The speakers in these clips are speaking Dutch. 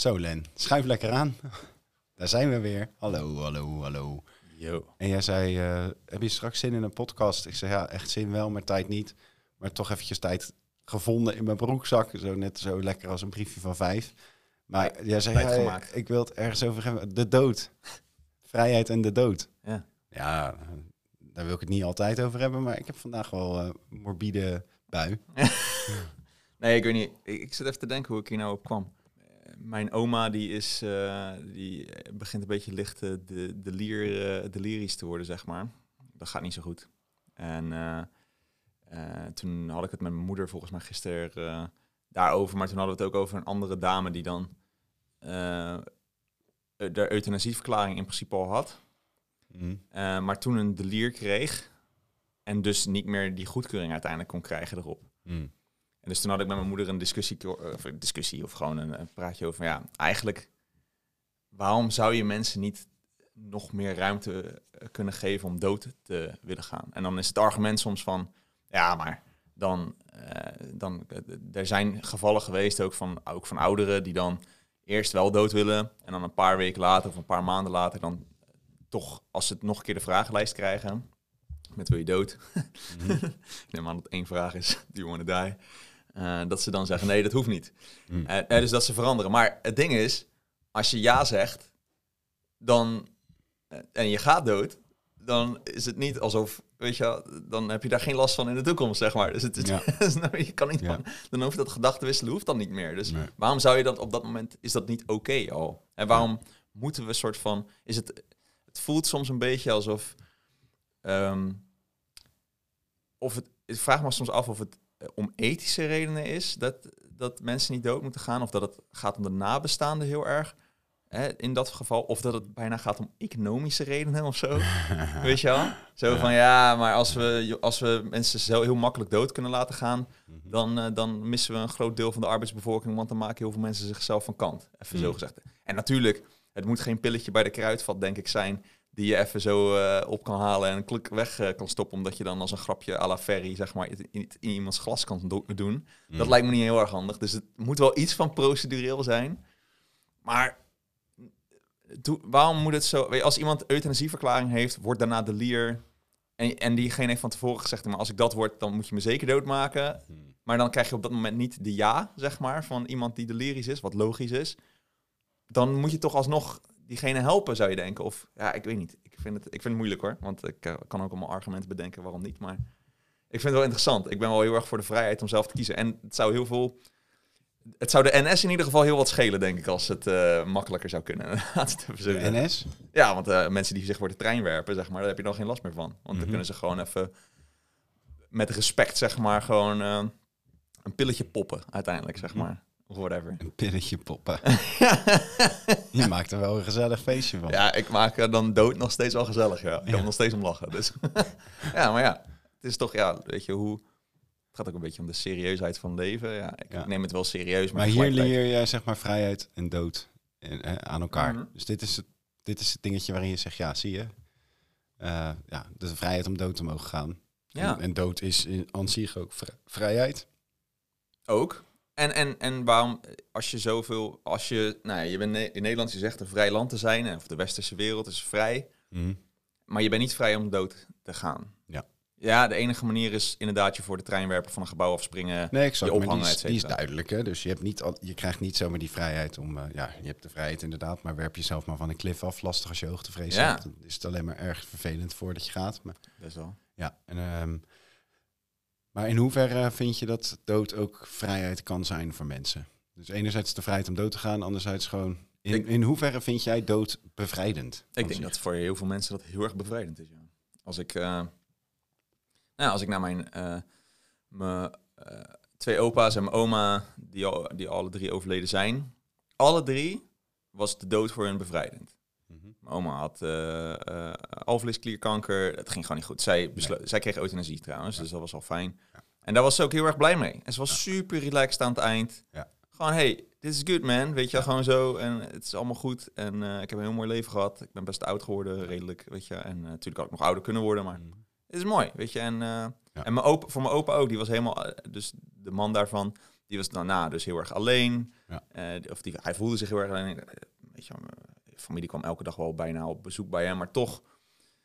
Zo Len, schuif lekker aan. Daar zijn we weer. Hallo, hallo, hallo. Yo. En jij zei, eh, heb je straks zin in een podcast? Ik zei, ja, echt zin wel, maar tijd niet. Maar toch eventjes tijd gevonden in mijn broekzak. Zo net zo lekker als een briefje van vijf. Maar jij zei, ja, ik wil het ergens over hebben. De dood. Vrijheid en de dood. Ja. Ja, daar wil ik het niet altijd over hebben. Maar ik heb vandaag wel eh morbide bui. Nee, ik weet niet. Ik, ik zit even te denken hoe ik hier nou op kwam. Mijn oma die is, eh, die begint een beetje licht eh, de, de lier, eh, delirisch te worden, zeg maar. Dat gaat niet zo goed. En toen had ik het met mijn moeder volgens mij gisteren daarover. Maar toen hadden we het ook over een andere dame die dan de euthanasieverklaring in principe al had. Hm. Eh, maar toen een delier kreeg en dus niet meer die goedkeuring uiteindelijk kon krijgen erop. Hm. Dus toen had ik met mijn moeder een discussie, of een discussie of gewoon een, een praatje over, ja, eigenlijk, waarom zou je mensen niet nog meer ruimte eh, kunnen geven om dood te willen gaan? En dan is het argument soms van, ja, maar dan, eh, dan eh, er zijn gevallen geweest ook van, ook van ouderen die dan eerst wel dood willen en dan een paar weken later of een paar maanden later dan toch, als ze het nog een keer de vragenlijst krijgen, met wil je dood? Ik neem aan dat één vraag is, do you want to die? Eh, dat ze dan zeggen, nee, dat hoeft niet. Mm. Eh, eh, dus dat ze veranderen. Maar het ding is, als je ja zegt, dan, en je gaat dood, dan is het niet alsof, weet je dan heb je daar geen last van in de toekomst, zeg maar. Dus het is, Ja. dus je kan niet Ja. van, dan hoeft dat gedachte wisselen, hoeft dan niet meer. Dus Nee. waarom zou je dat op dat moment, is dat niet oké al? En waarom moeten we soort van, is het, het voelt soms een beetje alsof, ehm, of het, ik vraag me soms af of het om ethische redenen is dat, dat mensen niet dood moeten gaan, of dat het gaat om de nabestaanden heel erg. Hè, in dat geval, of dat het bijna gaat om economische redenen of zo. Weet je wel? Zo van ja, maar als we, als we mensen zo heel makkelijk dood kunnen laten gaan, Mhm. dan, eh, dan missen we een groot deel van de arbeidsbevolking, want dan maken heel veel mensen zichzelf van kant. Even zo Mm. gezegd. En natuurlijk, het moet geen pilletje bij de kruidvat, denk ik, zijn, die je even zo eh, op kan halen en klik weg eh, kan stoppen, omdat je dan als een grapje à la Ferry, zeg maar, in, in, in iemands glas kan do- doen. Dat Hm. lijkt me niet heel erg handig. Dus het moet wel iets van procedureel zijn. Maar waarom moet het zo... weet je, Als iemand euthanasieverklaring heeft, wordt daarna de lier... En, en diegene heeft van tevoren gezegd, maar als ik dat word, dan moet je me zeker doodmaken. Hm. Maar dan krijg je op dat moment niet de ja, zeg maar, van iemand die delirisch is, wat logisch is. Dan moet je toch alsnog diegene helpen, zou je denken. Of ja, ik weet niet. Ik vind het, ik vind het moeilijk hoor. Want ik eh, kan ook allemaal argumenten bedenken waarom niet. Maar ik vind het wel interessant. Ik ben wel heel erg voor de vrijheid om zelf te kiezen. En het zou heel veel. Het zou de NS in ieder geval heel wat schelen, denk ik, als het eh, makkelijker zou kunnen. De NS? Ja, want eh, mensen die zich voor de trein werpen, zeg maar, daar heb je dan geen last meer van. Want Mhm. dan kunnen ze gewoon even met respect, zeg maar, gewoon een pilletje poppen, uiteindelijk, zeg Mhm. maar. Of whatever. Een pilletje poppen. Je maakt er wel een gezellig feestje van. Ja, ik maak er dan dood nog steeds wel gezellig, ja. Ik kan Ja. er nog steeds om lachen. Dus. ja, maar ja, het is toch, ja, weet je, hoe... Het gaat ook een beetje om de serieusheid van leven. Ja, ik Ja. neem het wel serieus, maar, Maar hier leer je zeg maar vrijheid en dood en, eh, aan elkaar. Mhm. Dus dit is, het, dit is het dingetje waarin je zegt, ja, zie je. Eh, ja, de vrijheid om dood te mogen gaan. Ja. En, en dood is in aan zich ook vri- vrijheid. Ook. En, en, en waarom, als je zoveel, als je, nou ja, je bent in Nederland, je zegt een vrij land te zijn, of de westerse wereld is vrij, Mhm. maar je bent niet vrij om dood te gaan. Ja. Ja, de enige manier is inderdaad je voor de trein werpen van een gebouw afspringen. Nee, ik Je ophangen, die, is, die is duidelijk. Hè? Dus je, hebt niet al, je krijgt niet zomaar die vrijheid om... eh, ja, je hebt de vrijheid inderdaad, maar werp jezelf maar van een klif af. Lastig als je hoogtevrees Ja. hebt. Dan is het alleen maar erg vervelend voordat je gaat. Maar, Best wel. ja, en, ehm, maar in hoeverre vind je dat dood ook vrijheid kan zijn voor mensen? Dus enerzijds de vrijheid om dood te gaan, anderzijds gewoon... In, in hoeverre vind jij dood bevrijdend? Ik denk dat voor heel veel mensen dat heel erg bevrijdend is. Ja. Als ik, eh, nou, als ik naar mijn, eh, mijn eh, twee opa's en mijn oma, die, al, die alle drie overleden zijn, alle drie was de dood voor hun bevrijdend. Oma had eh, alvleesklierkanker. Het ging gewoon niet goed. Zij, beslo- zij kreeg euthanasie trouwens, dus dat was al fijn. En daar was ze ook heel erg blij mee. En ze was super relaxed aan het eind. Ja. Gewoon, hey, dit is good man. Weet je, wel, gewoon zo. En het is allemaal goed. En eh, ik heb een heel mooi leven gehad. Ik ben best oud geworden, redelijk, weet je. En natuurlijk had ik nog ouder kunnen worden, maar Mhm. het is mooi, weet je. En, Ja. en mijn opa, voor mijn opa ook, die was helemaal... dus de man daarvan, Die was daarna dus heel erg alleen. Ja. Of die, hij voelde zich heel erg alleen. Weet je, familie kwam elke dag wel bijna op bezoek bij hem. Maar toch,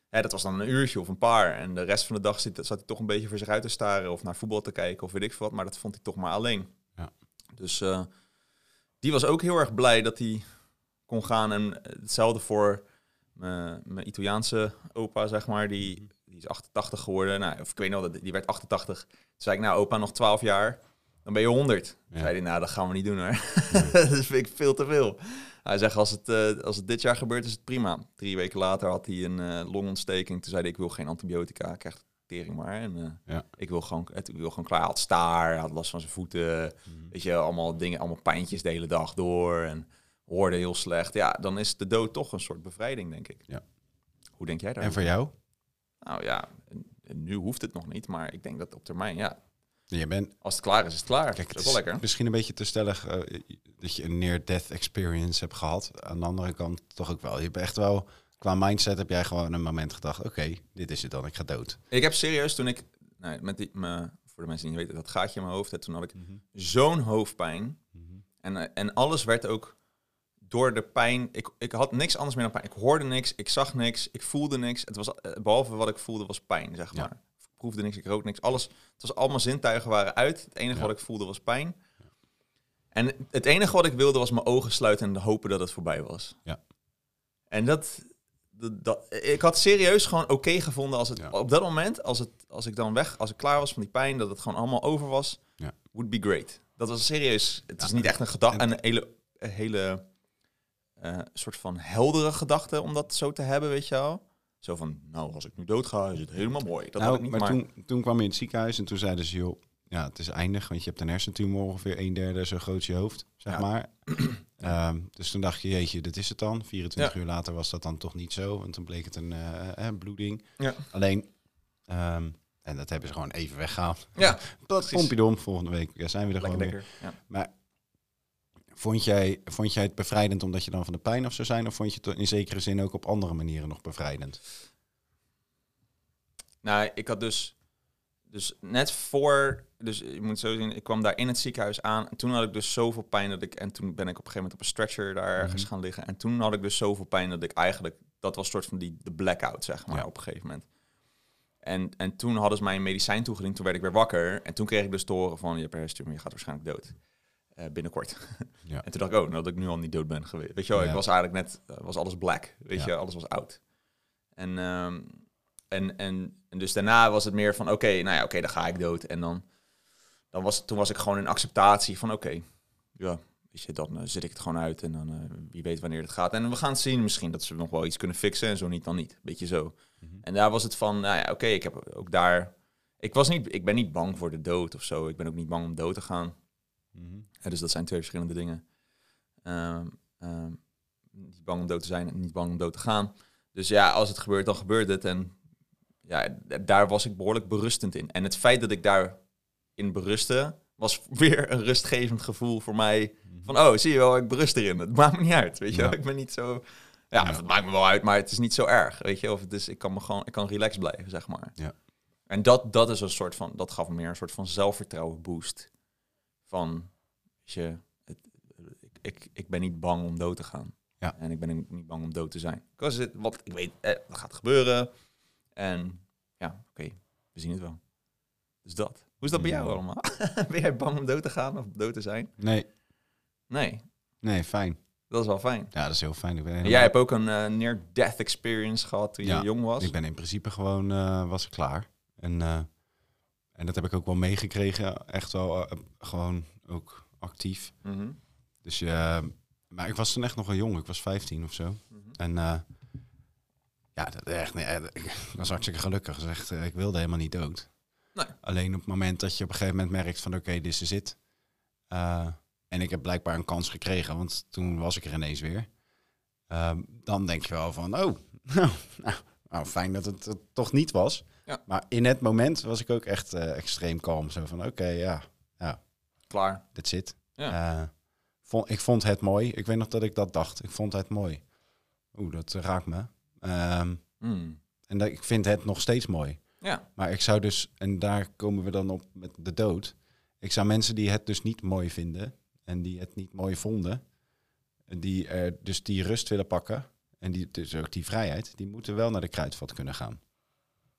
hè, dat was dan een uurtje of een paar. En de rest van de dag zit, zat hij toch een beetje voor zich uit te staren. Of naar voetbal te kijken of weet ik veel wat. Maar dat vond hij toch maar alleen. Ja. Dus eh, die was ook heel erg blij dat hij kon gaan. En hetzelfde voor mijn mijn Italiaanse opa, zeg maar. Die, die is 88 geworden. Nou, of ik weet nog, dat die werd 88. Toen zei ik, nou opa, nog 12 jaar. Dan ben je 100. Ja. Zei hij, nou, dat gaan we niet doen hoor. dat vind ik veel te veel. Hij zegt, als het, eh, als het dit jaar gebeurt, is het prima. Drie weken later had hij een eh, longontsteking. Toen zei hij, ik wil geen antibiotica. Ik krijg tering maar. En eh, Ja. ik, wil gewoon, het, ik wil gewoon klaar. Hij had staar, hij had last van zijn voeten. Weet je, allemaal dingen, allemaal pijntjes de hele dag door. En hoorde heel slecht. Ja, dan is de dood toch een soort bevrijding, denk ik. Ja. Hoe denk jij daar? En voor jou? Nou ja, nu hoeft het nog niet. Maar ik denk dat op termijn, ja, Je bent als het klaar is, is het klaar. Kijk, dat is wel lekker. misschien een beetje te stellig eh, dat je een near-death experience hebt gehad. Aan de andere kant toch ook wel. Je hebt echt wel, qua mindset heb jij gewoon een moment gedacht, oké, dit is het dan, ik ga dood. Ik heb serieus toen ik, nou, met die, me, voor de mensen die niet weten, dat gaatje in mijn hoofd, hè, toen had ik zo'n hoofdpijn. En, eh, en alles werd ook door de pijn. Ik, ik had niks anders meer dan pijn. Ik hoorde niks, ik zag niks, ik voelde niks. Het was, eh, behalve wat ik voelde was pijn, zeg maar. Proefde niks, ik rook niks. Alles, het was allemaal zintuigen waren uit. Het enige Ja. wat ik voelde was pijn. En het enige wat ik wilde was mijn ogen sluiten en hopen dat het voorbij was. Ja. En dat, dat, dat- ik had serieus gewoon oké gevonden als het Ja. op dat moment, als, het, als ik dan weg, als ik klaar was van die pijn, dat het gewoon allemaal over was, would be great. Dat was serieus. Het is niet echt een gedachte, En- een hele, een hele eh, soort van heldere gedachte om dat zo te hebben, weet je wel. Zo van, nou, als ik nu dood ga, is het helemaal mooi. Dat had nou, ik niet, maar, maar, Toen, toen kwam je in het ziekenhuis en toen zeiden ze, joh, ja, het is eindig, want je hebt een hersentumor ongeveer een derde zo groot als je hoofd, zeg Ja. maar. Ehm, dus toen dacht je, jeetje, dit is het dan. 24 Ja. uur later was dat dan toch niet zo, en toen bleek het een eh, eh, bloeding. Ja. Alleen, ehm, en dat hebben ze gewoon even weggehaald. Ja, Dat pompidom, volgende week ja, zijn we er lekker, gewoon weer. lekker. Vond jij, vond jij het bevrijdend omdat je dan van de pijn af zou zijn? Of vond je het in zekere zin ook op andere manieren nog bevrijdend? Nou, ik had dus, dus net voor, dus je moet zo zien, ik kwam daar in het ziekenhuis aan. En toen had ik dus zoveel pijn dat ik, en toen ben ik op een gegeven moment op een stretcher daar ergens Mhm. gaan liggen. En toen had ik dus zoveel pijn dat ik eigenlijk, dat was een soort van die, de blackout, zeg maar, Ja. op een gegeven moment. En, en toen hadden ze mij een medicijn toegediend, toen werd ik weer wakker. En toen kreeg ik dus te horen van, je hebt hersentumor, je gaat waarschijnlijk dood. Eh, binnenkort. Ja. En toen dacht ik, oh, nou dat ik nu al niet dood ben geweest. Weet je wel, Ja. ik was eigenlijk net, eh, was alles black. Weet Ja. je, alles was oud. En, ehm, en, en, en dus daarna was het meer van, oké, nou ja, oké, dan ga ik dood. En dan, dan was, toen was ik gewoon in acceptatie van, oké, ja, weet je, dan eh, zit ik het gewoon uit. En dan, wie weet wanneer het gaat. En we gaan zien misschien dat ze nog wel iets kunnen fixen. En zo niet, dan niet. Beetje zo. Mhm. En daar was het van, nou ja, oké, ik heb ook daar... Ik, was niet, ik ben niet bang voor de dood of zo. Ik ben ook niet bang om dood te gaan. Ja, dus dat zijn twee verschillende dingen. Ehm, ehm, niet bang om dood te zijn en niet bang om dood te gaan. Dus ja, als het gebeurt, dan gebeurt het. En ja, daar was ik behoorlijk berustend in. En het feit dat ik daarin berustte, was weer een rustgevend gevoel voor mij. Van, oh, zie je wel, ik berust erin. Het maakt me niet uit, weet je. Ja. Ik ben niet zo... Ja, Ja. het maakt me wel uit, maar het is niet zo erg, weet je. Of het is, ik kan me gewoon, ik kan relaxed blijven, zeg maar. Ja. En dat, dat is een soort van, dat gaf me meer een soort van zelfvertrouwen boost. Van, je, het, ik, ik, ik ben niet bang om dood te gaan. Ja. En ik ben niet bang om dood te zijn. Because het, wat ik weet, eh, dat gaat gebeuren. En ja, oké, we zien het wel. Dus dat. Hoe is dat bij jou allemaal? ben jij bang om dood te gaan of dood te zijn? Nee, Nee, nee, fijn. dat is wel fijn. Ja, dat is heel fijn. Ik ben helemaal- jij hebt ook een eh, near-death experience gehad toen Ja, je jong was. Ik ben in principe gewoon, eh, was ik klaar. En, eh, en dat heb ik ook wel meegekregen. Echt wel eh, gewoon ook actief. Mhm. Dus eh, maar ik was toen echt nog wel jong. Ik was 15 of zo. Mhm. En eh, ja, dat, echt, nee, ik was hartstikke gelukkig. Dus echt, ik wilde helemaal niet dood. Nee. Alleen op het moment dat je op een gegeven moment merkt van oké, dit is het. En ik heb blijkbaar een kans gekregen, want toen was ik er ineens weer. Ehm, dan denk je wel van, oh, nou, nou, nou, fijn dat het, het toch niet was. Ja. Maar in het moment was ik ook echt eh, extreem kalm. Zo van, oké, ja, Klaar. dit zit. Ja. Vond, ik vond het mooi. Ik weet nog dat ik dat dacht. Ik vond het mooi. Oeh, dat raakt me. Ehm, Mm. en dat, ik vind het nog steeds mooi. Ja. Maar ik zou dus, en daar komen we dan op met de dood. Ik zou mensen die het dus niet mooi vinden en die het niet mooi vonden, die er dus die rust willen pakken en die, dus ook die vrijheid, die moeten wel naar de kruidvat kunnen gaan.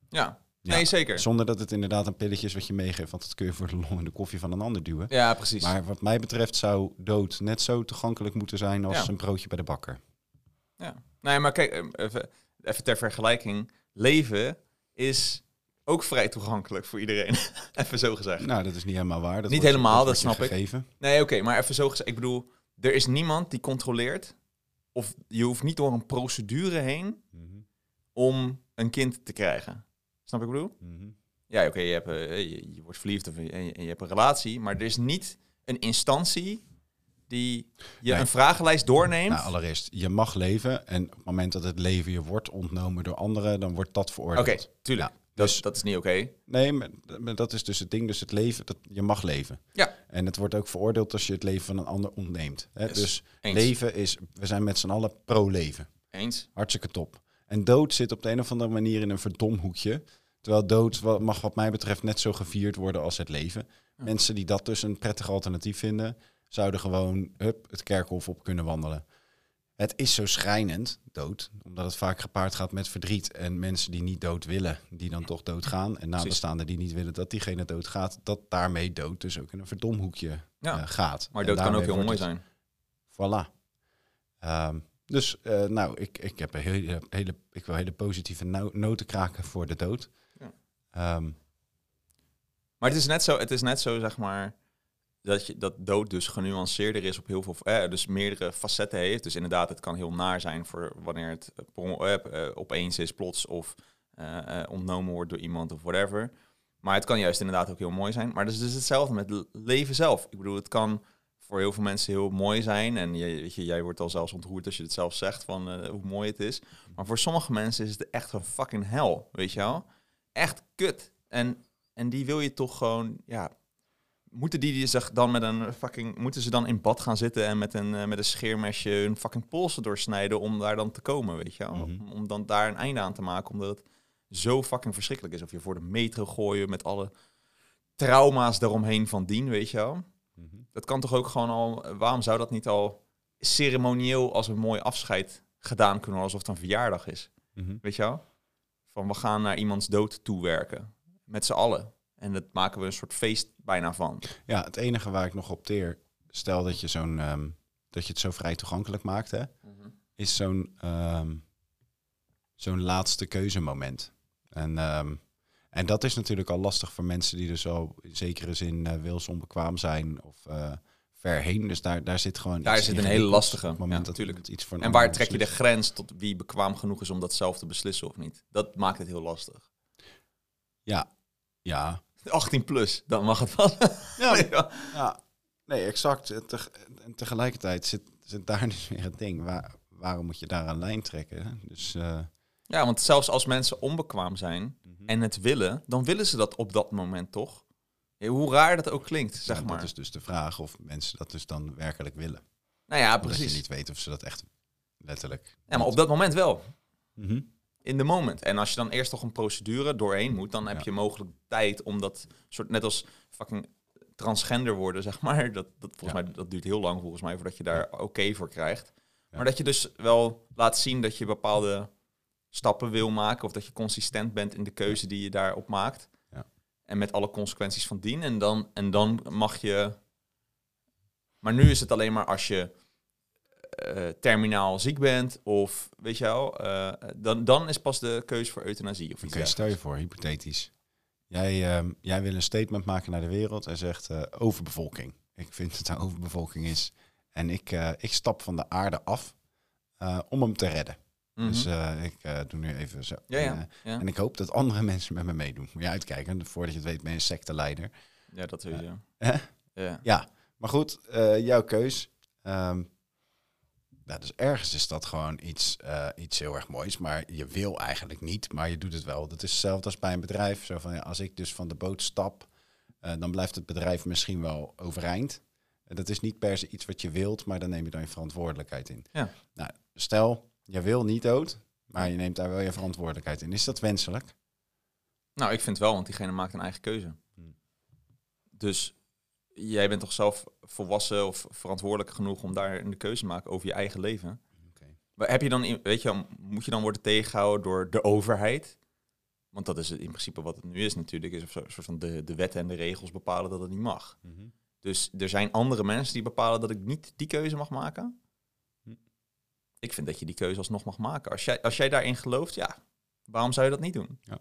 Ja, nee, zeker. Zonder dat het inderdaad een pilletje is wat je meegeeft, want dat kun je voor de long in de koffie van een ander duwen. Ja, precies. Maar wat mij betreft zou dood net zo toegankelijk moeten zijn als een broodje bij de bakker. Ja. Nee, maar kijk, eh, even, even ter vergelijking. Leven is ook vrij toegankelijk voor iedereen. even zo gezegd. Nou, dat is niet helemaal waar. Dat Niet wordt helemaal, dat snap ik. Nee, oké, maar even zo gezegd. Ik bedoel, er is niemand die controleert. Of je hoeft niet door een procedure heen Mhm, om een kind te krijgen. Snap wat ik bedoel? mhm. Ja, oké, je, hebt, eh, je, je wordt verliefd of je, en je, en je hebt een relatie. Maar er is niet een instantie die je Nee. een vragenlijst doorneemt. Nou, allereerst, je mag leven. En op het moment dat het leven je wordt ontnomen door anderen, dan wordt dat veroordeeld. oké, tuurlijk. Ja, dus- dat is niet oké. Nee, maar, maar dat is dus het ding. Dus het leven, dat, je mag leven. Ja. En het wordt ook veroordeeld als je het leven van een ander ontneemt. Hè? Yes. Dus Eens. leven is, we zijn met z'n allen pro-leven. Eens. Hartstikke top. En dood zit op de een of andere manier in een verdomhoekje. Terwijl dood mag wat mij betreft net zo gevierd worden als het leven. Ja. Mensen die dat dus een prettig alternatief vinden, zouden gewoon hup, het kerkhof op kunnen wandelen. Het is zo schrijnend, dood, omdat het vaak gepaard gaat met verdriet. En mensen die niet dood willen, die dan toch doodgaan. En nabestaanden die niet willen dat diegene doodgaat, dat daarmee dood dus ook in een verdomhoekje Ja. eh, gaat. Maar dood kan ook heel mooi zijn. Voilà. Ehm, dus eh, nou, ik, ik, heb een hele, hele, ik wil hele positieve no- noten kraken voor de dood. Ja. Ehm, Maar het is net zo, het is net zo zeg maar, dat, je, dat dood dus genuanceerder is op heel veel, eh, dus meerdere facetten heeft. Dus inderdaad, het kan heel naar zijn voor wanneer het eh, eh, eh, opeens is, plots of eh, eh, ontnomen wordt door iemand of whatever. Maar het kan juist inderdaad ook heel mooi zijn. Maar dat is dus hetzelfde met leven zelf. Ik bedoel, het kan voor heel veel mensen heel mooi zijn. En je, weet je, jij wordt al zelfs ontroerd als je het zelf zegt van eh, hoe mooi het is. Maar voor sommige mensen is het echt een fucking hel, weet je wel? Echt kut. En, en die wil je toch gewoon, ja... Moeten die, die zich dan met een fucking... Moeten ze dan in bad gaan zitten en met een, eh, met een scheermesje hun fucking polsen doorsnijden om daar dan te komen, weet je wel? Mhm. om, om dan daar een einde aan te maken, omdat het zo fucking verschrikkelijk is. Of je voor de metro gooien met alle trauma's eromheen van dien, weet je wel? Mhm. Dat kan toch ook gewoon al... Waarom zou dat niet al ceremonieel als een mooi afscheid gedaan kunnen worden, alsof het een verjaardag is? Mhm. Weet je wel? Van we gaan naar iemands dood toe werken. Met z'n allen. En dat maken we een soort feest bijna van. Ja, het enige waar ik nog op teer, stel dat je, zo'n, ehm, dat je het zo vrij toegankelijk maakt, hè, is zo'n, ehm, zo'n laatste keuzemoment. En, ehm, en dat is natuurlijk al lastig voor mensen die dus al in zekere zin eh wilsonbekwaam zijn of eh, ver heen. Dus daar, daar zit gewoon Daar iets zit een hele lastige, op moment ja, dat tuurlijk. iemand iets voor En waar trek je de grens tot wie bekwaam genoeg is om dat zelf te beslissen of niet? Dat maakt het heel lastig. Ja, ja. 18 plus, dan mag het wel. Ja, Ja. Ja, nee, exact. En tegelijkertijd zit, zit daar dus weer het ding. Waar, waarom moet je daar een lijn trekken? Dus, eh, ja, want zelfs als mensen onbekwaam zijn Mhm. en het willen, dan willen ze dat op dat moment toch? Hoe raar dat ook klinkt, zeg ja, maar. Dat is dus de vraag of mensen dat dus dan werkelijk willen. Nou ja, Omdat je precies. niet weet of ze dat echt letterlijk... Ja, maar op dat moment wel. Mhm. in de moment. En als je dan eerst toch een procedure doorheen moet, dan heb Ja. je mogelijk tijd om dat soort, net als fucking transgender worden, zeg maar. Dat, dat volgens Ja. mij, dat duurt heel lang volgens mij voordat je daar oké voor krijgt. Maar dat je dus wel laat zien dat je bepaalde stappen wil maken of dat je consistent bent in de keuze die je daarop maakt. Ja. En met alle consequenties van dien. En dan, en dan mag je. Maar nu is het alleen maar als je eh, terminaal ziek bent of weet je wel, eh, dan, dan is pas de keuze voor euthanasie of Oké, iets stel je voor, hypothetisch. Jij, ehm, jij wil een statement maken naar de wereld en zegt eh, overbevolking. Ik vind dat er overbevolking is. En ik, ik stap van de aarde af om hem te redden. Mhm. Dus eh, ik eh, doe nu even zo. ja, En, ja, eh, ja. En ik hoop dat andere mensen met me meedoen. Moet je uitkijken. Voordat je het weet ben je een secteleider. ja, dat sowieso. Hè? Ja. Ja, maar goed, eh, jouw keus. Ehm, nou, dus ergens is dat gewoon iets, eh, iets heel erg moois. Maar je wil eigenlijk niet, maar je doet het wel. Dat is hetzelfde als bij een bedrijf. Zo van, ja, als ik dus van de boot stap, eh, dan blijft het bedrijf misschien wel overeind. Dat is niet per se iets wat je wilt, maar dan neem je dan je verantwoordelijkheid in. Ja. Nou, stel, je wil niet dood, maar je neemt daar wel je verantwoordelijkheid in. Is dat wenselijk? Nou, ik vind wel, want diegene maakt een eigen keuze. Hmm. Dus jij bent toch zelf volwassen of verantwoordelijk genoeg om daar een keuze te maken over je eigen leven. Oké. Maar heb je dan, weet je, moet je dan worden tegengehouden door de overheid? Want dat is in principe wat het nu is natuurlijk, is een soort van de, de wetten en de regels bepalen dat het niet mag. Mhm. Dus er zijn andere mensen die bepalen dat ik niet die keuze mag maken. Ik vind dat je die keuze alsnog mag maken. Als jij, als jij daarin gelooft, ja, waarom zou je dat niet doen? Ja.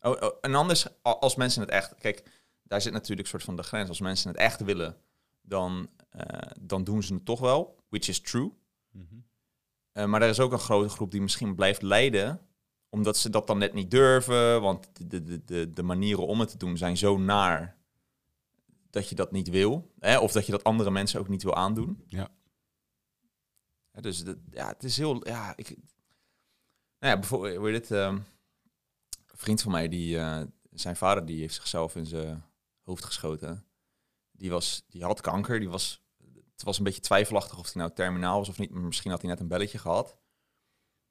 Oh, oh, en anders, als mensen het echt... Kijk, daar zit natuurlijk een soort van de grens. Als mensen het echt willen, dan, eh, dan doen ze het toch wel. Which is true. Mhm. Eh, maar er is ook een grote groep die misschien blijft lijden, omdat ze dat dan net niet durven. Want de, de, de, de manieren om het te doen zijn zo naar dat je dat niet wil. Hè? Of dat je dat andere mensen ook niet wil aandoen. Ja. Dus dat, ja, het is heel. Ja, ik. Nou ja, bijvoorbeeld, hoe heet het? ehm, een vriend van mij, die, eh, zijn vader, die heeft zichzelf in zijn hoofd geschoten. Die, was, die had kanker. Die was, het was een beetje twijfelachtig of hij nou terminaal was of niet. Maar misschien had hij net een belletje gehad.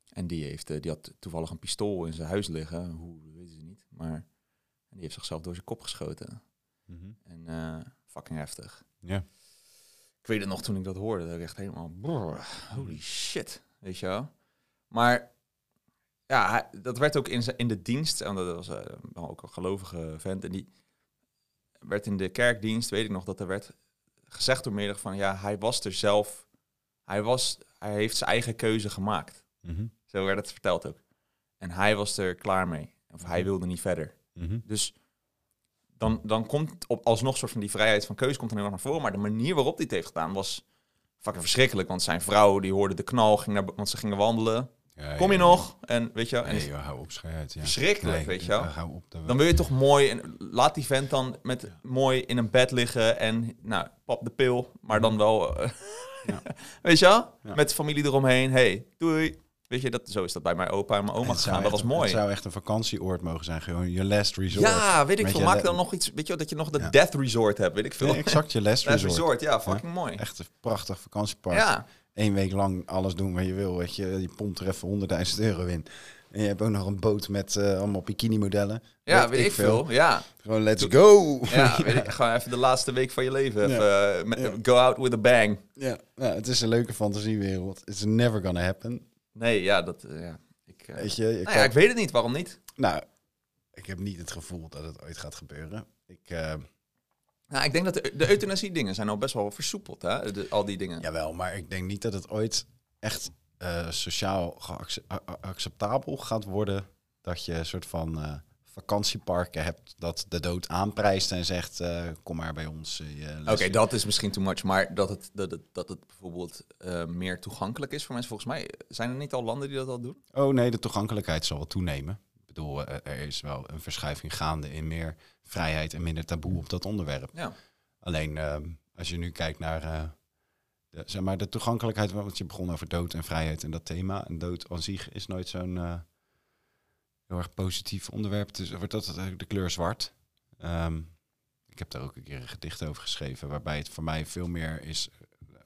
En die, heeft, eh, die had toevallig een pistool in zijn huis liggen. Hoe, weten ze niet. Maar en die heeft zichzelf door zijn kop geschoten. Mhm. En eh, fucking heftig. Ja. Ik weet het nog toen ik dat hoorde, dat ik echt helemaal, brrr, holy shit, weet je wel. Maar ja, dat werd ook in, in de dienst, en dat was eh, ook een gelovige vent, en die werd in de kerkdienst, weet ik nog, dat er werd gezegd door meerdere van, ja, hij was er zelf, hij, was, hij heeft zijn eigen keuze gemaakt. Mhm. Zo werd het verteld ook. En hij was er klaar mee, of hij wilde niet verder. Mhm. Dus dan, dan komt op, alsnog soort van die vrijheid van keuze komt er heel erg naar voren. Maar de manier waarop hij het heeft gedaan was fucking verschrikkelijk. Want zijn vrouw, die hoorde de knal, ging naar, want ze gingen wandelen. Ja, Kom je ja, nog? En weet je wel, en Nee, joh, hou op, verschrikkelijk, Nee, weet je hou op. Dan wil je toch mooi, en laat die vent dan met mooi in een bed liggen en nou, pap de pil, maar dan wel, eh, Ja. weet je wel, met de familie eromheen. Hey, doei. Weet je, dat, zo is dat bij mijn opa en mijn oma gegaan. Dat was mooi. Het zou echt een vakantieoord mogen zijn. Gewoon je last resort. Ja, weet ik veel. Maak dan nog iets, weet je wel, dat je nog de Ja. death resort hebt, weet ik veel. Exact je last Last resort. resort, ja, fucking mooi. Echt een prachtig vakantiepark. Ja, Eén week lang alles doen wat je wil. Weet je, je pompt er even 100.000 euro in. En je hebt ook nog een boot met eh, allemaal bikini-modellen. ja, weet ik veel. Ja, Gewoon let's go! ja weet ik, gewoon even de laatste week van je leven. Even, eh, Ja. Go out with a bang. Ja, ja, het is een leuke fantasiewereld. It's never gonna happen. Nee, ja, dat... eh, ja. Ik, eh, Weet je, nou ja, ik weet het niet. Waarom niet? nou, ik heb niet het gevoel dat het ooit gaat gebeuren. Ik, eh, Nou, ik denk dat de, de euthanasie dingen zijn al best wel versoepeld, hè? De- al die dingen. jawel, maar ik denk niet dat het ooit echt sociaal acceptabel gaat worden. Dat je een soort van vakantieparken hebt dat de dood aanprijst en zegt, eh, kom maar bij ons. eh, Oké, dat is misschien too much. Maar dat het, dat het, dat het bijvoorbeeld eh, meer toegankelijk is voor mensen. Volgens mij zijn er niet al landen die dat al doen. Oh nee, de toegankelijkheid zal wel toenemen. Ik bedoel, er is wel een verschuiving gaande in meer vrijheid en minder taboe op dat onderwerp. Ja. Alleen ehm, als je nu kijkt naar de, zeg maar, de toegankelijkheid, want je begon over dood en vrijheid en dat thema. En dood aan zich is nooit zo'n heel erg positief onderwerp. Dus wordt dat de kleur zwart. Ehm, ik heb daar ook een keer een gedicht over geschreven, waarbij het voor mij veel meer is. Uh,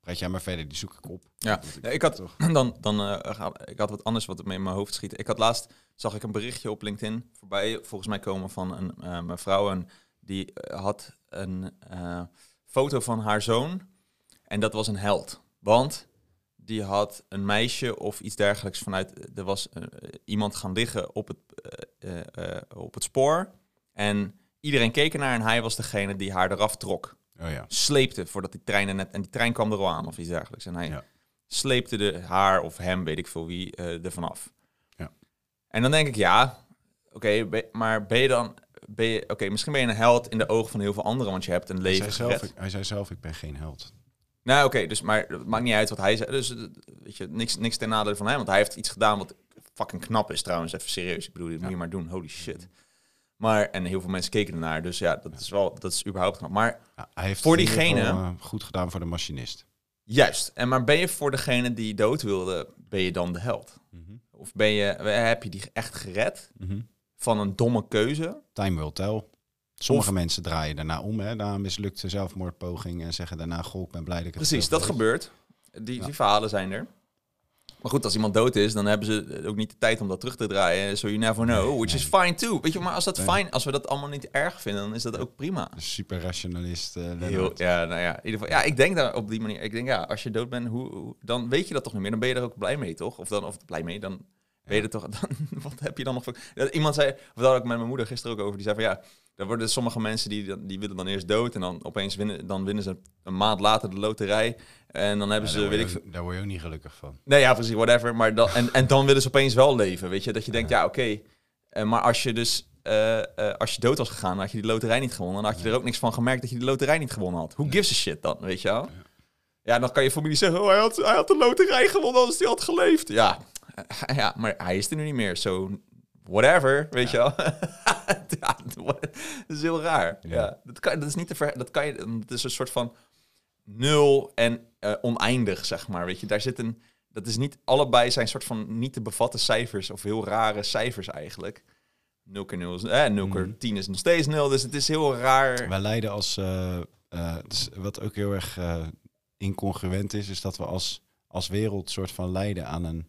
praat jij maar verder, die zoek ik op. Ja, ik had- toch. Dan, dan eh, ik had wat anders wat me in mijn hoofd schiet. Ik had laatst, zag ik een berichtje op LinkedIn voorbij, volgens mij komen van een eh, mevrouw. En die had een foto van haar zoon. En dat was een held. Want die had een meisje of iets dergelijks vanuit... Er was eh, iemand gaan liggen op het, eh, eh, op het spoor. En iedereen keek ernaar en hij was degene die haar eraf trok Oh ja. sleepte voordat die trein net... En die trein kwam er al aan of iets dergelijks. En hij Ja. sleepte de haar of hem, weet ik veel wie, er vanaf. Ja. En dan denk ik, ja, oké, maar ben je dan... Ben je, oké, misschien ben je een held in de ogen van heel veel anderen, want je hebt een Hij leven zei, zelf, ik, hij zei zelf, ik ben geen held. Nou, oké, dus maar het maakt niet uit wat hij zei. Dus eh, weet je, niks, niks ten nadele van hem, want hij heeft iets gedaan wat fucking knap is trouwens. Even serieus, ik bedoel, dit moet je maar doen. Holy shit. Maar, en heel veel mensen keken ernaar, dus ja, dat is wel, dat is überhaupt knap. Maar Ja, hij heeft Voor diegene- geval, eh, goed gedaan voor de machinist. Juist. En maar ben je voor degene die dood wilde, ben je dan de held? Of ben je, heb je die echt gered Mhm. van een domme keuze? Time will tell. Sommige Of- mensen draaien daarna om, hè, na een mislukte zelfmoordpoging en zeggen daarna, goh, ik ben blij dat ik het Precies, dat deed." gebeurt. Die, Ja. die verhalen zijn er. Maar goed, als iemand dood is, dan hebben ze ook niet de tijd om dat terug te draaien. So you never know, Nee, which is fine too. Weet je, maar als dat Nee. fijn, als we dat allemaal niet erg vinden, dan is dat ook prima. Super rationalist. eh, Heel, ja, nou ja, in ieder geval. Ja, ik denk daar op die manier. Ik denk, ja, als je dood bent, hoe, hoe- dan weet je dat toch niet meer. Dan ben je er ook blij mee, toch? Of dan, of blij mee, dan ben je er toch. Dan, wat heb je dan nog voor? Iemand zei, of had ik met mijn moeder gisteren ook over. Die zei van ja, er worden sommige mensen die, die willen dan eerst dood en dan opeens winnen, dan winnen ze een maand later de loterij en dan hebben Ja, ze, daar, weet ik ook- daar word je ook niet gelukkig van. Nee, ja, precies, whatever. Maar dan, en, en dan willen ze opeens wel leven, weet je? Dat je denkt, ja, oké. Eh, maar als je dus, eh, eh, als je dood was gegaan, dan had je die loterij niet gewonnen. Dan had je er ook niks van gemerkt dat je die loterij niet gewonnen had. Who gives a shit dan, weet je wel? Ja, dan kan je familie zeggen, oh, hij had, hij had de loterij gewonnen als hij had geleefd. Ja, ja, maar hij is er nu niet meer, zo whatever, weet je wel? dat is heel raar. Ja. Ja. dat, kan, dat is niet te ver, dat kan je, het is een soort van nul en eh, oneindig, zeg maar. Weet je, daar zit een, dat is niet, allebei zijn soort van niet te bevatten cijfers of heel rare cijfers eigenlijk. 0 keer 0 is, eh, 0 keer Mhm. 10 is nog steeds 0, dus het is heel raar. Wij leiden als, eh, dus wat ook heel erg incongruent is, is dat we als, als wereld soort van lijden aan een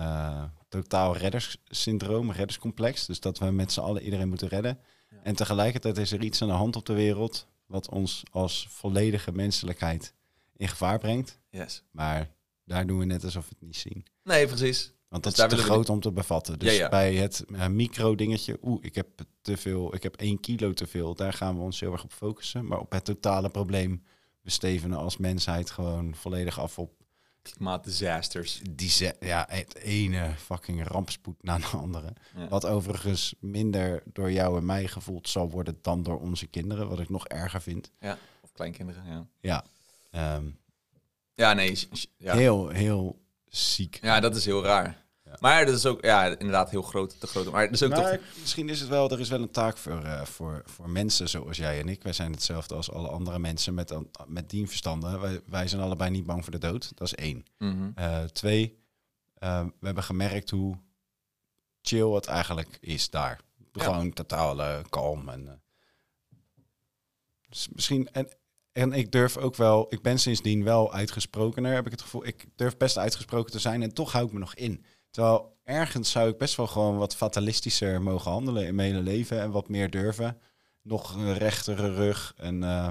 eh, totaal redderssyndroom, redderscomplex. Dus dat we met z'n allen iedereen moeten redden. Ja. En tegelijkertijd is er iets aan de hand op de wereld wat ons als volledige menselijkheid in gevaar brengt. Yes. Maar daar doen we net alsof we het niet zien. Nee, precies. Want Dus dat is te we groot om te bevatten. Dus Ja, ja. bij het eh, micro dingetje, oeh, ik heb te veel, ik heb één kilo te veel. Daar gaan we ons heel erg op focussen. Maar op het totale probleem, we stevenen als mensheid gewoon volledig af op Klimaatdisasters. die ja, het ene fucking rampspoed na de andere. Ja. Wat overigens minder door jou en mij gevoeld zal worden dan door onze kinderen, wat ik nog erger vind. Of kleinkinderen, ja. Ja, ehm, Ja, nee. Ja. heel, heel ziek. ja, dat is heel raar. Maar dat is ook, ja, inderdaad heel groot, te groot. Maar is ook Maar toch... misschien is het wel, er is wel een taak voor, eh, voor, voor mensen zoals jij en ik. Wij zijn hetzelfde als alle andere mensen met, met die verstanden. Wij, wij zijn allebei niet bang voor de dood. Dat is één. Mhm. Eh, twee, eh, we hebben gemerkt hoe chill het eigenlijk is daar. Ja. Gewoon totaal kalm. En, dus misschien, en, en ik durf ook wel, ik ben sindsdien wel uitgesprokener, heb ik het gevoel. Ik durf best uitgesproken te zijn en toch hou ik me nog in. Terwijl ergens zou ik best wel gewoon wat fatalistischer mogen handelen in mijn hele leven en wat meer durven. Nog een rechtere rug. En eh,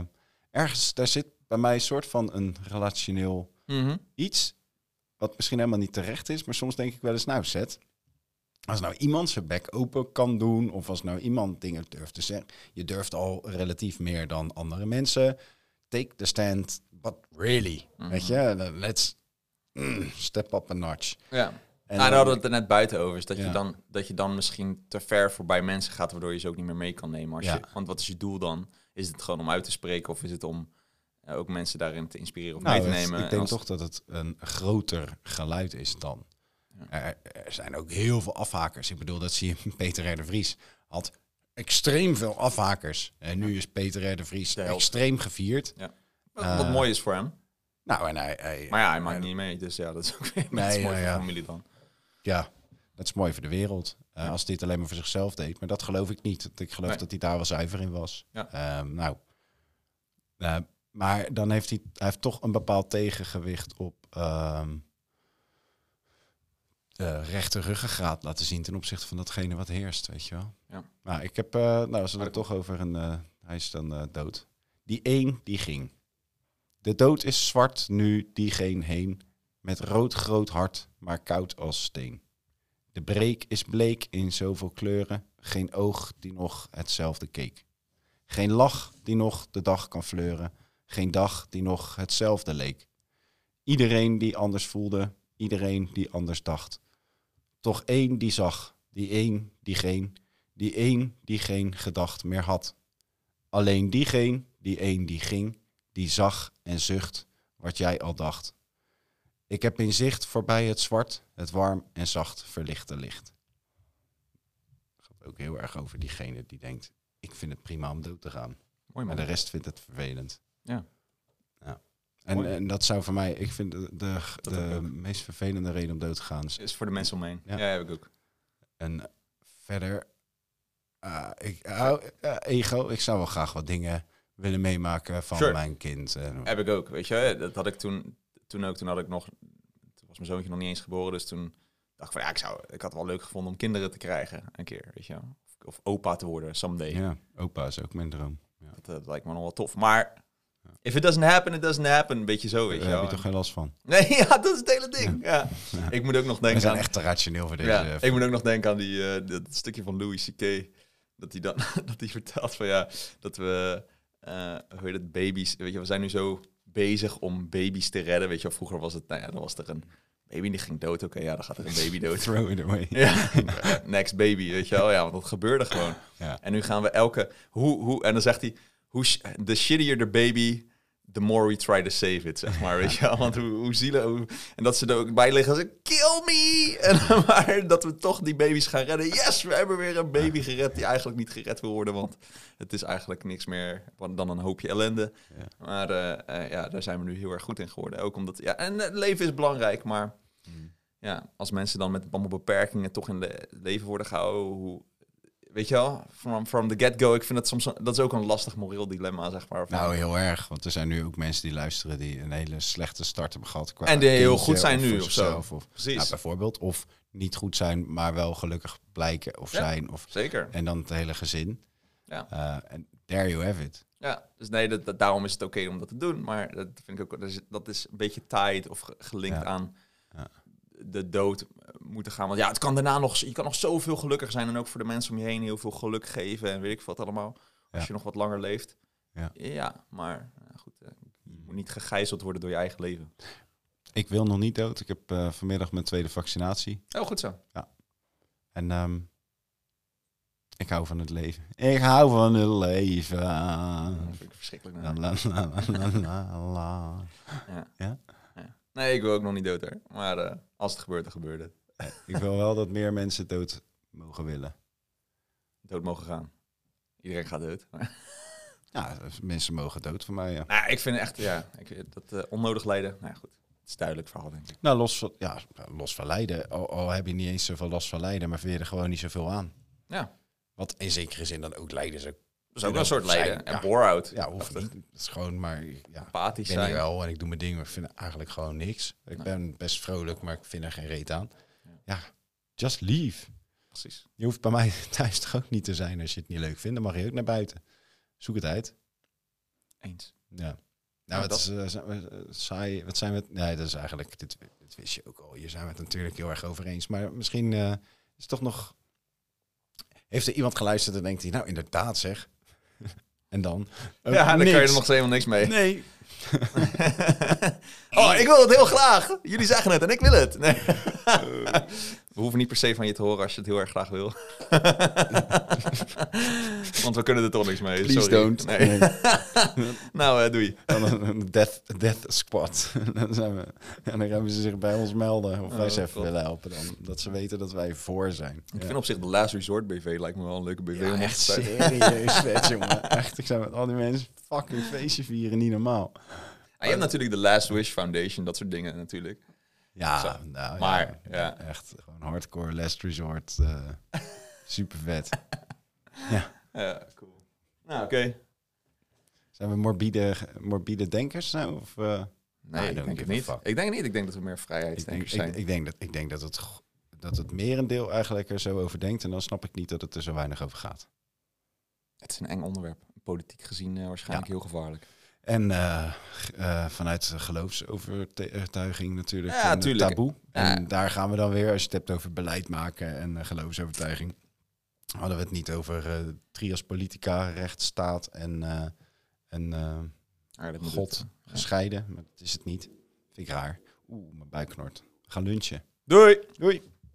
ergens, daar zit bij mij een soort van een relationeel Mhm. iets wat misschien helemaal niet terecht is, maar soms denk ik wel eens, nou zet, als nou iemand zijn bek open kan doen, of als nou iemand dingen durft te zeggen, je durft al relatief meer dan andere mensen, take the stand, but really, Mhm. weet je, let's mm, step up a notch. Ja. En nou, daar dan- hadden we het er net buiten over. Is dat, je Ja. dan, dat je dan misschien te ver voorbij mensen gaat, waardoor je ze ook niet meer mee kan nemen. Als Ja. je, want wat is je doel dan? Is het gewoon om uit te spreken of is het om eh, ook mensen daarin te inspireren of Nou, mee te het- nemen? ik denk Als- toch dat het een groter geluid is dan. Ja. Er, er zijn ook heel veel afhakers. Ik bedoel, dat zie je Peter R. de Vries. Had extreem veel afhakers. En nu is Peter R. de Vries De extreem gevierd. wat, wat eh, mooi is voor hem. Nou, en hij... hij Maar ja, hij maakt niet mee. Dus ja, dat is ook weer Nee, ja, voor ja. familie dan. Ja, dat is mooi voor de wereld. Eh, Ja. Als dit alleen maar voor zichzelf deed. Maar dat geloof ik niet. Ik geloof Nee. dat hij daar wel zuiver in was. Ja. Ehm, nou, eh, maar dan heeft hij, hij heeft toch een bepaald tegengewicht op ehm de rechte ruggengraat laten zien ten opzichte van datgene wat heerst, weet je wel. Ja. Nou, ik heb, eh, nou, als we Maar het toch over een, hij is dan dood. Die één, die ging. De dood is zwart, nu die geen heen. Met rood groot hart, maar koud als steen. De breek is bleek in zoveel kleuren, geen oog die nog hetzelfde keek. Geen lach die nog de dag kan fleuren, geen dag die nog hetzelfde leek. Iedereen die anders voelde, iedereen die anders dacht. Toch één die zag, die één die geen, die één die geen gedacht meer had. Alleen diegene, die één die ging, die zag en zucht wat jij al dacht. Ik heb in zicht voorbij het zwart, het warm en zacht verlichte licht. Het gaat ook heel erg over diegene die denkt, ik vind het prima om dood te gaan. Mooi Maar de rest vindt het vervelend. Ja. ja. En, en dat zou voor mij, ik vind de, de, de meest vervelende reden om dood te gaan. is- Is voor de mensen omheen. Ja, Ja. heb ik ook. En verder, ah, ik, ah, ego, ik zou wel graag wat dingen willen meemaken van Sure. mijn kind. Heb ik ook, weet je. Dat had ik toen, toen ook. Toen had ik nog... was mijn zoontje nog niet eens geboren. Dus toen dacht ik van ja, ik, zou, ik had het wel leuk gevonden om kinderen te krijgen een keer, weet je wel. Of, of opa te worden, someday. Ja, opa is ook mijn droom. Ja. Dat, dat lijkt me nog wel tof. Maar if it doesn't happen, it doesn't happen. Een beetje zo, weet Daar je heb wel. je toch geen last van? Nee, ja, dat is het hele ding. Ja. Ja. Ik moet ook nog We denken zijn aan... echt te rationeel voor deze. Ja, eh, ik moet ook nog denken aan die, eh, dat stukje van Louis C.K. Dat hij dan dat hij vertelt van ja, dat we, eh, hoe heet het, baby's, weet je, we zijn nu zo bezig om baby's te redden. Weet je vroeger was het, nou ja, dan was er een baby die ging dood. Oké, ja, dan gaat er een baby dood. Throw it away. Ja, next baby, weet je wel. Ja, want dat gebeurde gewoon. Ja. En nu gaan we elke, hoe, hoe, en dan zegt hij, hoe, the shittier the baby, the more we try to save it, zeg maar, weet je wel. Want hoe, hoe zielig, hoe, en dat ze er ook bij liggen, ze kill me! En maar dat we toch die baby's gaan redden. Yes, we hebben weer een baby gered die eigenlijk niet gered wil worden, want het is eigenlijk niks meer dan een hoopje ellende. Ja. Maar eh, eh, ja, daar zijn we nu heel erg goed in geworden. Ook omdat, ja, en het leven is belangrijk, maar Mm. ja, als mensen dan met allemaal beperkingen toch in het leven worden gehouden, hoe, weet je wel, from, from the get-go, ik vind dat soms, dat is ook een lastig moreel dilemma, zeg maar. Nou, heel erg. Want er zijn nu ook mensen die luisteren die een hele slechte start hebben gehad. Qua En die heel goed zijn nu of zo. Of, Precies. nou, bijvoorbeeld. Of niet goed zijn, maar wel gelukkig blijken of Ja. zijn. Of, Zeker. en dan het hele gezin. Ja. En there you have it. Ja, dus nee, dat, dat- daarom is het oké om dat te doen. Maar dat vind ik ook, dat is, dat is een beetje tied of ge- gelinkt Ja. aan. De dood eh, moeten gaan. Want ja, het kan daarna nog, je kan nog zoveel gelukkig zijn en ook voor de mensen om je heen heel veel geluk geven en weet ik wat allemaal. Als Ja. je nog wat langer leeft. Ja. maar ja, goed, eh, je moet niet gegijzeld worden door je eigen leven. Ik wil nog niet dood. Ik heb eh, vanmiddag mijn tweede vaccinatie. Oh, goed zo. En ehm, ik hou van het leven. Ik hou van het leven. Dat vind ik verschrikkelijk. La, la, la, la, la, la. Nee, ik wil ook nog niet dood hoor. Maar eh, als het gebeurt, dan gebeurt het. Ik wil wel dat meer mensen dood mogen willen. Dood mogen gaan. Iedereen gaat dood. Ja, mensen mogen dood van mij. Ja. nou, ik vind echt, ja, ik, dat eh, onnodig lijden. Nou ja, goed. Het is duidelijk verhaal, denk ik. Nou, los van, ja, los van lijden. Al, al heb je niet eens zoveel last van lijden, maar vind je er gewoon niet zoveel aan. Ja. Wat in zekere zin dan ook lijden is. Ook, Dat is ook een soort lijden. En ja. bore-out. ja, hoeft niet. Het is gewoon maar, ja, ik ben hier wel en ik doe mijn ding, maar ik vind eigenlijk gewoon niks. Ik Nee. ben best vrolijk, maar ik vind er geen reet aan. Ja. Just leave. Precies. Je hoeft bij mij thuis toch ook niet te zijn als je het niet leuk vindt. Dan mag je ook naar buiten. Zoek het uit. Eens. Ja. Nou, wat is eh, eh, saai? Wat zijn we? Nee, dat is eigenlijk. Dit, dit wist je ook al. Hier zijn we het natuurlijk heel erg over eens. Maar misschien eh, is het toch nog. Heeft er iemand geluisterd en denkt hij, nou inderdaad zeg. En dan. ook ja, dan kan je niks. er nog helemaal niks mee. Nee. oh, ik wil het heel graag. Jullie zeggen het en ik wil het. Nee. we hoeven niet per se van je te horen als je het heel erg graag wil. Want we kunnen er toch niks mee. Please sorry. don't. Nee. Nee. nou, eh, doei. Dan een, death, death squad. dan zijn we, en dan gaan ze zich bij ons melden. Of wij Oh, ze even willen helpen. Dan, dat ze weten dat wij voor zijn. Ik Ja. vind op zich de Last Resort BV lijkt me wel een leuke BV. Ja, om echt serieus vet, jongen. Echt, ik zou met al die mensen fucking feestje vieren, niet normaal. Ah, je hebt natuurlijk de Last Wish Foundation, dat soort dingen natuurlijk. Ja, nou, Maar, ja, ja. echt gewoon hardcore last resort. eh super vet. Ja, cool. Nou, oké. Zijn we morbide, morbide denkers nou? Of, eh, Nee, I ik denk het niet. fuck. Ik denk niet. Ik denk dat we meer ik, denk, vrijheidsdenkers ik, zijn. ik, denk dat, ik denk dat het, dat het merendeel eigenlijk er zo over denkt. En dan snap ik niet dat het er zo weinig over gaat. Het is een eng onderwerp. Politiek gezien eh, waarschijnlijk heel gevaarlijk. En g- eh, vanuit geloofsovertuiging natuurlijk Ja, taboe. Ja. En daar gaan we dan weer, als je het hebt over beleid maken en eh, geloofsovertuiging. Hadden we het niet over trias politica, rechtsstaat en, en God gescheiden. Maar dat is het niet. Vind ik raar. Oeh, mijn buik knort. Ga lunchen. Doei! Doei!